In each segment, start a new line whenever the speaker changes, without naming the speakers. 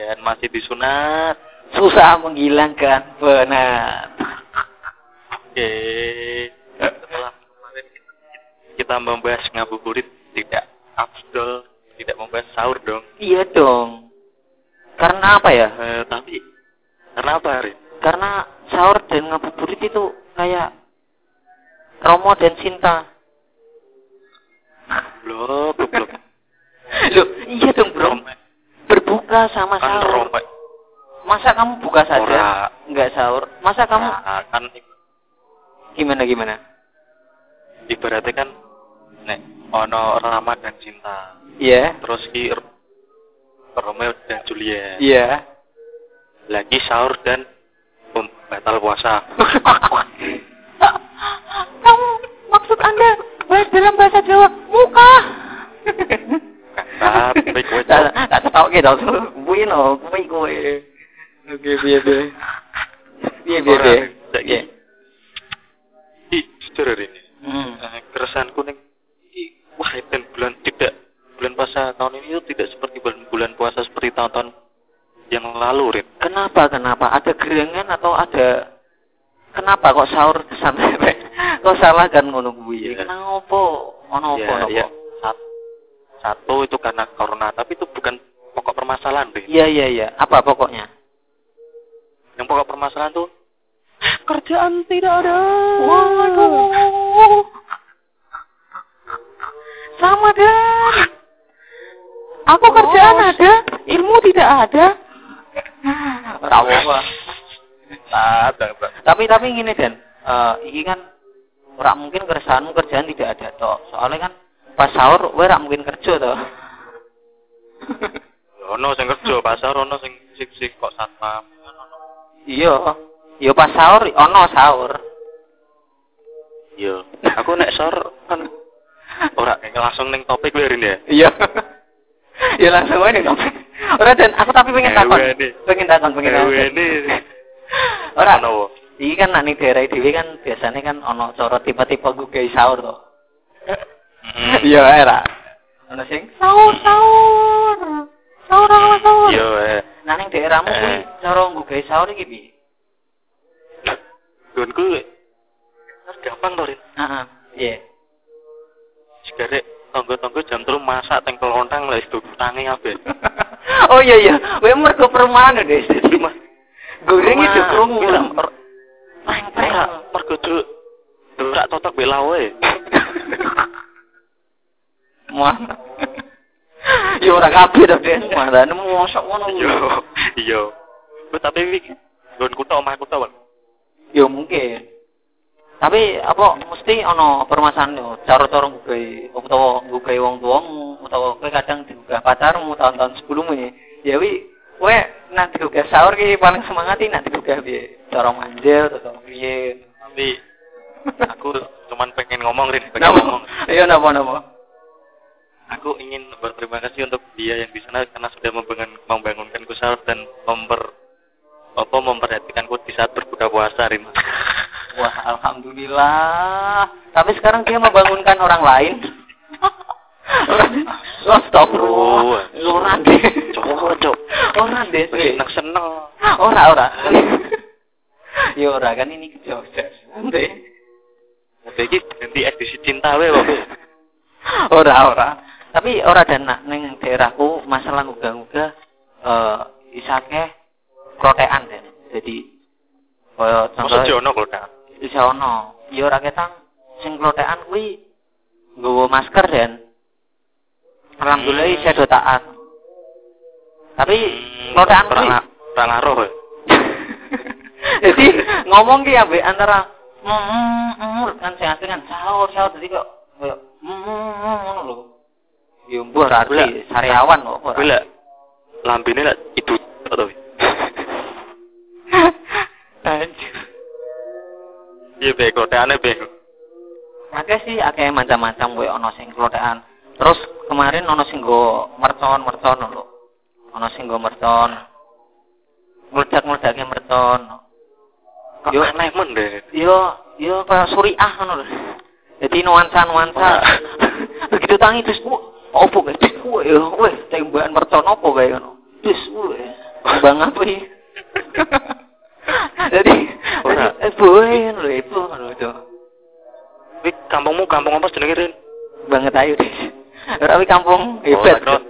Dan masih disunat.
Susah menghilangkan penat.
Oke. Setelah kemarin kita membahas ngabuburit tidak afdol, tidak membahas sahur dong.
Iya dong. Karena apa ya?
Eh, tapi karena apa, Rin?
Karena sahur dan ngabuburit itu kayak Romo dan Sinta.
Belum, belum.
Loh, iya dong. Berbuka sama
Kan
sahur. Masa kamu buka saja?
Ora.
Enggak sahur. Masa kamu
Nah, kan
gimana gimana?
ibaratnya kan nek ono Rama dan Cinta.
Iya.
Terus ki Romeo dan Juliet.
Iya.
Lagi sahur dan batal puasa.
kamu maksud Anda dalam bahasa Jawa muka.
Tapi kowe
tak tak tahu gitu. Kuwi no, kuwi kuwi. Oke, piye piye. Piye piye piye.
Nek,
Piye.
Ih, jujur hari ini.
Hmm.
Eh, keresahanku ning iki wah dan bulan tidak bulan puasa tahun ini itu tidak seperti bulan, bulan puasa seperti tahun-tahun yang lalu, Rin.
Kenapa kenapa? Ada gerangan atau ada Kenapa kok sahur sampai kok salah kan ngono kuwi?
Iya.
Kenapa? Ono apa
Ya,
ono apa?
Sat- Satu itu karena corona, tapi itu bukan pokok permasalahan, Rin.
Iya iya iya. Apa pokoknya?
Yang pokok permasalahan tuh kerjaan tidak ada.
Waduh. Sama dan aku kerjaan ada, ilmu tidak ada. Tahu apa?
Nah.
Tapi tapi gini Dan, eh ini kan ora mungkin keresahanmu kerjaan tidak ada toh. Soalnya kan pas sahur kowe ora mungkin kerja toh.
Ono sing kerja pasar, ono sing sik-sik kok satpam.
Iya. Iya pas sahur ono sahur.
Iya. Aku nek sor kan ora langsung ning topik Rin ya.
Iya. ya langsung aja topik. Ora Dan, aku tapi pengen takon. Pengen takon, pengen takon. Ora.
Ono.
Iki kan ning daerah dhewe kan biasanya kan ono cara tipe-tipe gugai sahur to.
Mm.
Iya era. Ono sing sahur sahur. Sahur sahur sahur.
Iya, eh.
Nah ning daerahmu kuwi
Eh.
cara gugai sahur iki piye?
Gonku gampang to, Rin.
Heeh. Iya.
Sekarek tonggo-tonggo jam 3 masak teng kelontang lah itu tangi kabeh.
oh iya iya, kowe mergo perumahan deh. Jadi mah goreng itu krungu.
Ora, mergo ora totok be lawe.
Wah. Ya ora kabeh to, Den. Mandane mosok ngono.
Iya. Ku tapi iki nggonku tok omahku tok, Bang.
Ya mungkin. Tapi apa mesti ana permasalahan yo cara-cara nggugai utawa nggugai wong tuamu utawa kowe kadang digugah pacarmu tahun-tahun sebelumnya. Ya wi kowe nek digugah sahur ki paling semangat nek digugah piye? Cara manjel atau piye?
Tapi aku cuman pengen ngomong Rin, pengen ngomong.
Iya napa napa?
Aku ingin berterima kasih untuk dia yang di sana karena sudah membangun, membangunkanku sahur dan memper apa memperhatikanku di saat berbuka puasa Rin.
Wah, alhamdulillah. Tapi sekarang dia membangunkan orang lain. Oh, Astagfirullah. Ora deh.
Cok, cok.
Ora deh.
Seneng seneng.
Ora ora. Ya ora kan ini kejauhan. Deh.
Udah iki ganti edisi cinta wae kok.
Ora ora. Tapi ora dan nak ning daerahku masalah ngugah-ngugah eh isake protean den. Jadi kaya
Masa
contoh
jono kok kan.
bisa ono. Ya ora ketang sing klotekan kuwi nggawa masker dan alhamdulillah
Hmm.
isih do taat. Tapi klotekan kuwi
ora ngaruh. ya.
Jadi ngomong ki ambek antara mm, mm, mm, kan sing asli kan sahur sahur jadi kok koyo mm, mm, mm, ngono lho. Ya mbuh ora
Gula.
arti sariawan kok ora.
Kuwi lah lambene lah itu to.
Anjir.
Iya be koteane be.
Akeh sih akeh macam-macam koyo ono sing klotekan. Terus kemarin ono sing go mercon-mercon lho. Ono sing go mercon. Meledak-meledaknya mercon. Yo.
aneh men deh.
Yo yo kayak suriah ngono lho. Jadi nuansa-nuansa begitu tangi terus wah opo guys wah ya? Wah tembakan mercon opo kayak ngono? Wah bang apa ya jadi
Ora.
eh boy lho itu ngono itu
Wih, kampungmu kampung apa jenenge Rin?
banget ayo deh tapi kampung.
Oh,
hebat
kira-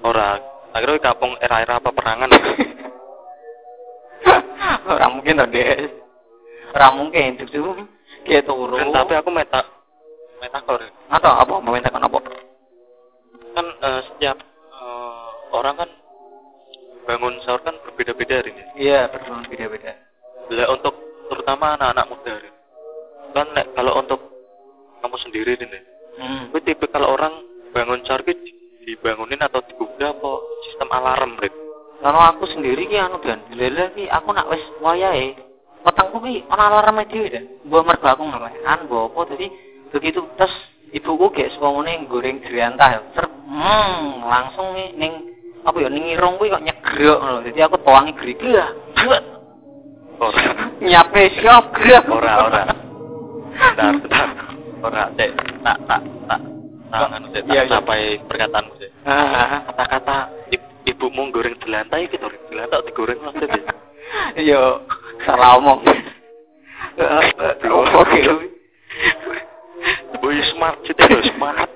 Ora, tak kira kampung era-era peperangan.
Ora mungkin to, Des. Ora mungkin tuh kayak turu.
Tapi aku meta meta kok Rin.
atau apa mau minta apa?
kan eh, setiap eh, orang kan bangun sahur kan berbeda-beda Rin ya.
Iya, betul beda-beda.
Lah untuk terutama anak-anak muda Rin. Kan nek, kalau untuk kamu sendiri Rin ya.
Hmm.
Tipe kalau orang bangun sahur ki dibangunin atau digugah apa sistem alarm Rin.
Kalau aku sendiri ki anu dan lele ki aku nak wis wayahe. Petengku ki ana alarm dhewe dan. Mbok mergo aku ngelekan mbok apa dadi begitu terus ibuku gek sepomone goreng driantah. Ser hmm, langsung nih ning apa ya ning irung kuwi kok nyegrok ngono. Dadi aku tuangi grigi lah.
Ora.
Nyape siap gerak.
Ora, ora. Bentar, bentar. Ora, Dek. Tak, tak, tak. Tangan, Dek.
Iya,
Tak
iya.
sampai perkataanmu.
Ah,
Kata-kata ib- ibumu goreng delantai gitu, Rin. Delantai digoreng maksudnya.
Yo, salah omong. Oke.
Wih, smart sih, Dek. Smart.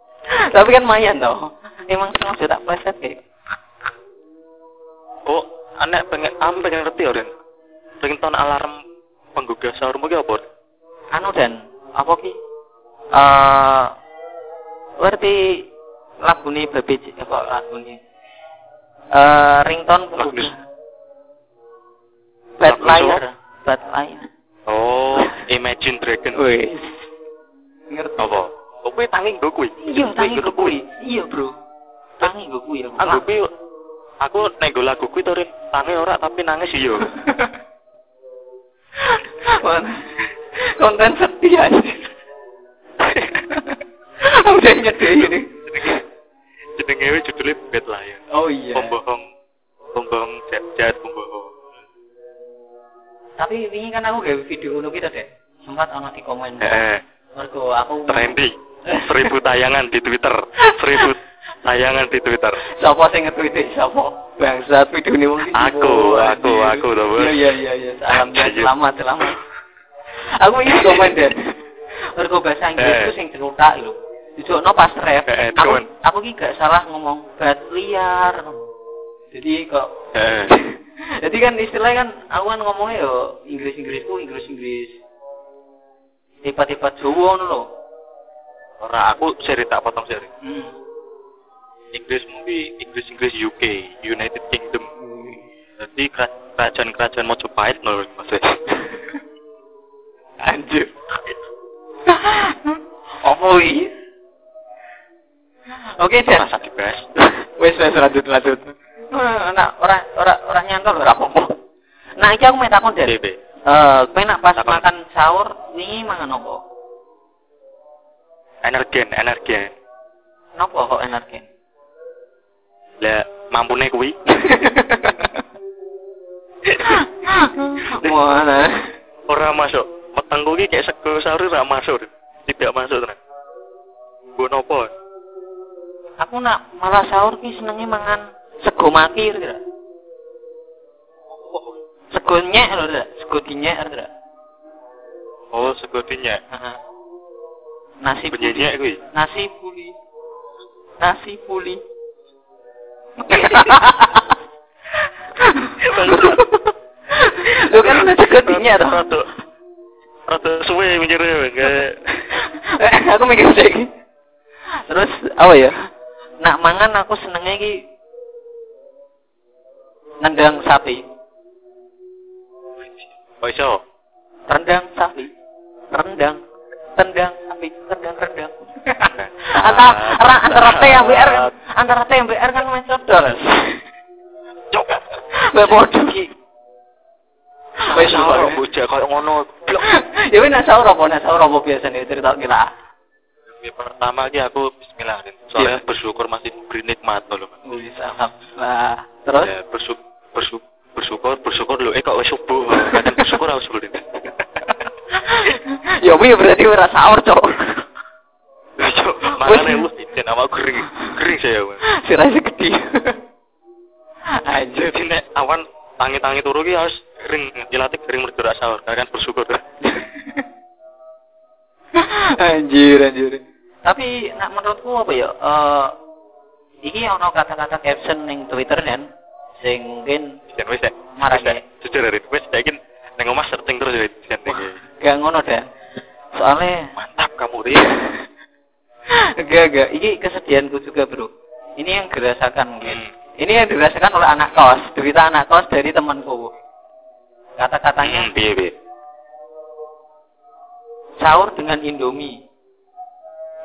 Tapi kan mayan toh. Emang senang sudah pleset kayak.
Oh, anak pengen, am pengen ngerti, Rin. Pengen tahun alarm penggugah sahurmu ki apa?
Anu dan apa ki? Eh, ngerti lagu babi C- apa lagu nih? Eh, ringtone penggugah. Bad Liar, Bad Liar.
Oh, Imagine Dragon.
Wih. Ngerti.
Apa? Kuwi tanging gue kuwi.
Iya, tangi gue kuwi. Iya, Bro. Tangi gue kuwi.
Aku kuwi aku nek nggo lagu kuwi to tangi ora tapi nangis iya.
Konten sedih aja. Udah nyedih ini.
Jenenge judulnya Bad Liar.
Oh iya.
Pembohong pembohong jahat, pembohong.
Tapi ini kan aku gawe video ngono kita deh. Sempat ono di komen.
Heeh.
Mergo aku
Trendy. Seribu tayangan di Twitter. Seribu tayangan di Twitter.
Siapa sing nge-tweet? Siapa? Bangsat video ini mungkin.
Aku, aku, aku to, Bos.
Iya iya iya iya. Salam selamat selamat. Aku ini komen deh. Mergo bahasa Inggris
Eh.
itu sing celutak lho. Dijokno pas ref.
Eh, eh,
Aku aku ki gak salah ngomong bad liar. Jadi kok. Jadi kan istilahnya kan aku kan ngomongnya yo Inggris Inggrisku Tiba-tiba Jawa ngono lho.
Ora aku seri tak potong seri.
Hmm.
Inggris mungkin Inggris Inggris UK, United Kingdom. Jadi kera- kerajaan-kerajaan Mojopahit nol maksudnya.
Anjir. Apa iki? Oke, Dan.
Rasa dibahas.
Wes wes lanjut lanjut. Nah, ora ora ora nyantol ora apa-apa. Nah, iki aku mau takon, Den. Eh, kowe nak pas makan sahur wingi mangan apa?
Energen, energen.
Napa kok energi?
Lah mampune kuwi.
Mana?
Ora masuk. Petengku iki kayak sego sahur ora masuk. Tidak masuk tenan. Bu nopo?
Aku nak malah sahur ki senenge mangan sego maki kira. Sego nyek lho. Sego dinyek kira.
Oh, sego.
Heeh. Nasi puli.
Kuwi.
Nasi puli. Nasi puli. Lu kan sego dinyek toh.
Rada rada suwe mikire.
Eh, aku mikir lagi. Terus apa ya? Nak mangan aku senengnya ki nendang sapi,
Oh iso.
rendang sapi, rendang, tendang sapi, rendang rendang. antara antara antara T yang BR kan, antara T yang BR kan main codol.
Cok.
Mbak bodoh ki.
Wis ora bocah koyo ngono. Blok.
Ya wis nak sahur apa, nak sahur apa biasanya cerita kita.
Ya, pertama ki aku bismillah. Soalnya bersyukur masih diberi nikmat lho. Mas.
Wis alhamdulillah. Terus
Ya, bersyukur bersyukur Rin.
ya wi berarti ora sahur, Cok.
Makanya lu ijen awak kering kering saya. Mas.
Sirase gede. Anjir.
Jadi nek awan tangi-tangi turu ki harus kering, dilatih kering mergo ora sahur. Kalian bersyukur.
anjir, anjir. Tapi nak menurutku apa ya? Eh iki ono kata-kata caption ning Twitter kan sing mungkin
Jen wis ya.
Marane.
Jujur dari wis saiki ning omah searching terus ya jen iki.
gak ngono dan soalnya
Mantap kamu Ri.
gak gak ini kesedihanku juga bro. Ini yang dirasakan mungkin
Hmm.
ini yang dirasakan oleh anak kos cerita anak kos dari temanku. Kata-katanya
Hmm,
sahur dengan indomie.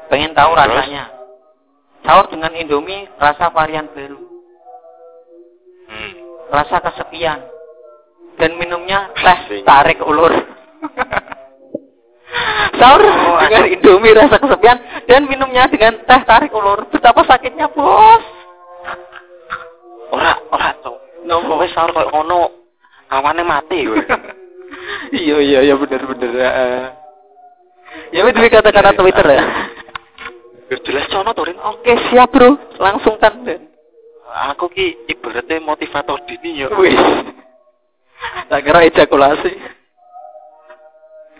Pengen tahu
Terus?
rasanya. Sahur dengan indomie rasa varian baru.
Hmm.
rasa kesepian. Dan minumnya teh tarik ulur sahur
Oh,
dengan indomie rasa kesepian dan minumnya dengan teh tarik ulur. Betapa sakitnya bos.
Ora ora to. Nopo wis sahur koyo ngono awane mati
iya iya iya bener bener ya itu kata-kata twitter ya.
Wis jelas sono to Rin.
oke siap bro. Langsung kan.
Aku ki ibaratnya motivator dini ya.
wih. Tak kira ejakulasi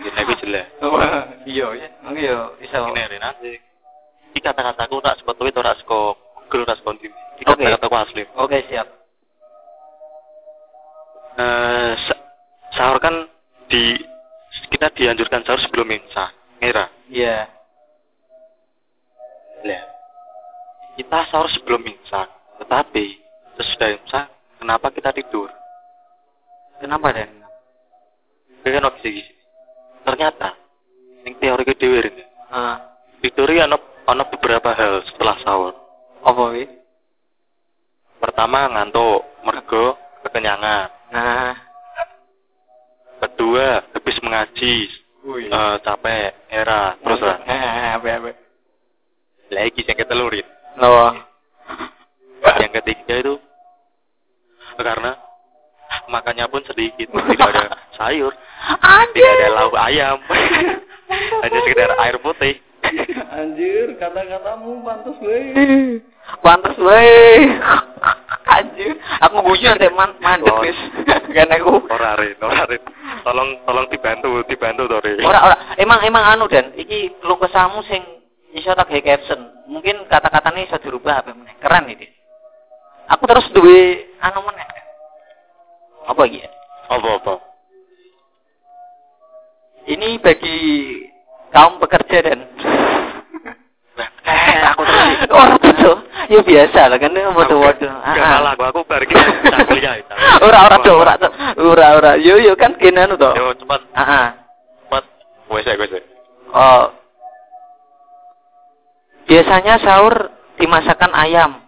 Gini wis jelas.
Wah, iya ya iya bisa
Ini Rin asik. Iki kata-kataku tak saka Twitter ora saka Google ora saka ndi. Iki kata-kataku asli.
oke siap
Eh sa- sahur kan di kita dianjurkan sahur sebelum imsak. Ngira.
iya
Lah. Kita sahur sebelum imsak, tetapi sesudah imsak kenapa kita tidur?
kenapa dan
oke sih. Ternyata yang teori ke dhewe Rin,
ah
ono ono beberapa hal setelah sahur.
apa wi
Pertama ngantuk, mergo kekenyangan.
nah
Kedua, habis mengaji, eh, capek, era, terus lah.
eh apa apa
Lagi yang ketelurin. Yang ketiga itu karena makannya pun sedikit, tidak ada sayur, tidak ada lauk ayam, hanya sekedar air putih.
Anjir, kata-katamu pantas weh. Pantas weh. Anjir, aku guyu nanti man mandek
Oh.
wis. Kan aku.
Ora Rin, ora Rin. Tolong tolong dibantu, dibantu to Rin.
Ora ora, emang emang anu dan iki lu kesamu sing iso tak gawe caption. Mungkin kata-katanya iso dirubah apa meneh. Keren iki. Aku terus duwe anu meneh. Apa ya?
Apa-apa?
Ini bagi kaum pekerja dan
Nah, aku terus.
Ora tuh. Ya biasa lah kan waduh-waduh.
Gak salah aku, aku iki tak kuliah.
Ora ora tuh, ora tuh. Ora ora. Yo yo kan kene anu to.
Yo cepat,
Heeh.
cepat. Wes ya, wes. ya.
Oh. Biasanya sahur dimasakkan ayam.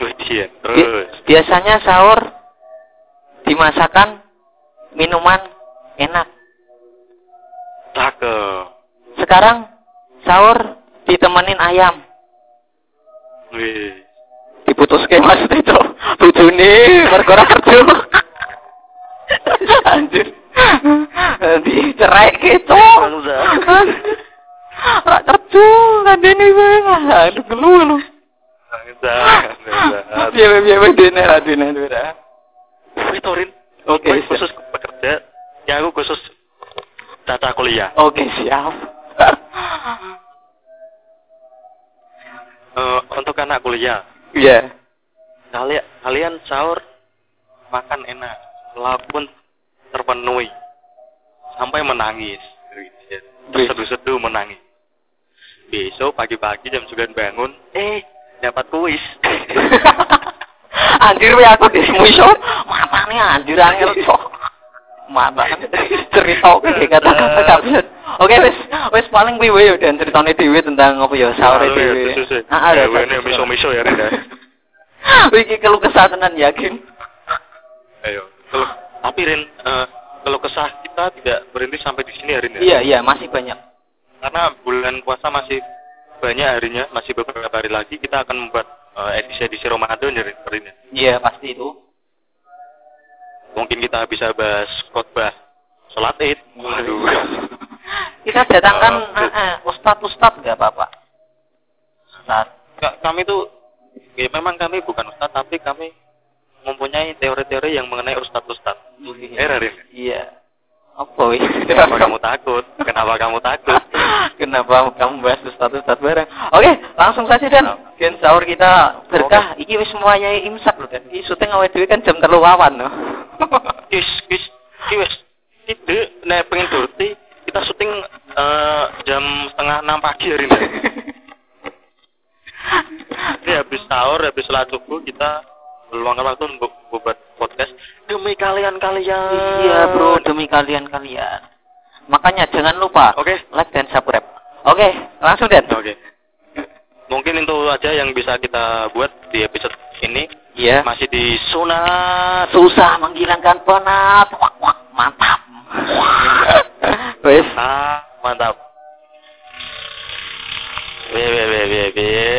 Bi-
Terus.
biasanya sahur dimasakkan minuman enak.
Cakep.
Sekarang sahur ditemenin ayam.
Wih.
Diputuske Mas itu. Bojone mergo ora kerja. Anjir. Dicerai gitu. Ora kerja kandene wae. Aduh gelu lu. Piye piye piye dene ra dene
Wih, Torin.
Oke, siap.
khusus pekerja. Ya aku khusus tata kuliah.
Oke, siap.
Eh, untuk anak kuliah,
Iya.
kalian kalian sahur makan enak, walaupun terpenuhi sampai menangis, terseduh-seduh menangis. Besok pagi-pagi jam 9 bangun, eh dapat kuis.
anjir we aku di iso. Matane anjir angel cok. Mata cerita oke kata-kata kabeh. Oke wis wis paling kuwi wae dan ceritane dhewe tentang apa ya sahur
Lalu ya,
dhewe.
susu.
Heeh.
Ya, ini miso-miso ya, Renda.
Iki keluh kesah tenan yakin.
Ayo. Kalau tapi Rin, eh, kalau kesah kita tidak berhenti sampai di sini ya Rin ya.
Iya iya masih banyak.
Karena bulan puasa masih banyak harinya, masih beberapa hari lagi kita akan membuat eh, edisi-edisi Ramadan ya Rin, Rin ya.
Iya pasti itu.
Mungkin kita bisa bahas khotbah sholat id. Waduh.
Kita datangkan
Oh,
eh, eh, ustad-ustad enggak apa-apa. Ustaz.
kami tuh ya memang kami bukan ustaz tapi kami mempunyai teori-teori yang mengenai ustaz-ustaz.
Iya.
Eh,
Iya. Apa?
Kenapa kamu takut? Kenapa kamu takut?
Kenapa kamu bahas ustaz-ustaz bareng? Oke, langsung saja Dan. Gen sahur kita berkah. Iki wis semuanya imsak loh Dan. Iki syuting awal dhewe kan jam telu awan loh.
Kis, kis, kis, tidak, nah pengen durti, kita syuting eh, jam setengah enam pagi hari ini. Ini habis sahur, habis sholat subuh kita meluangkan waktu untuk buat podcast demi kalian-kalian.
Iya bro, demi kalian-kalian. Makanya jangan lupa
Oke,
like dan subscribe. Oke, langsung Dan.
oke. Mungkin itu aja yang bisa kita buat di episode ini.
Iya.
Masih di sunat.
Susah menghilangkan penat. Wak, wak, mantap. Wes.
Ah, mantap. Wih, wih, wih, wih, wih.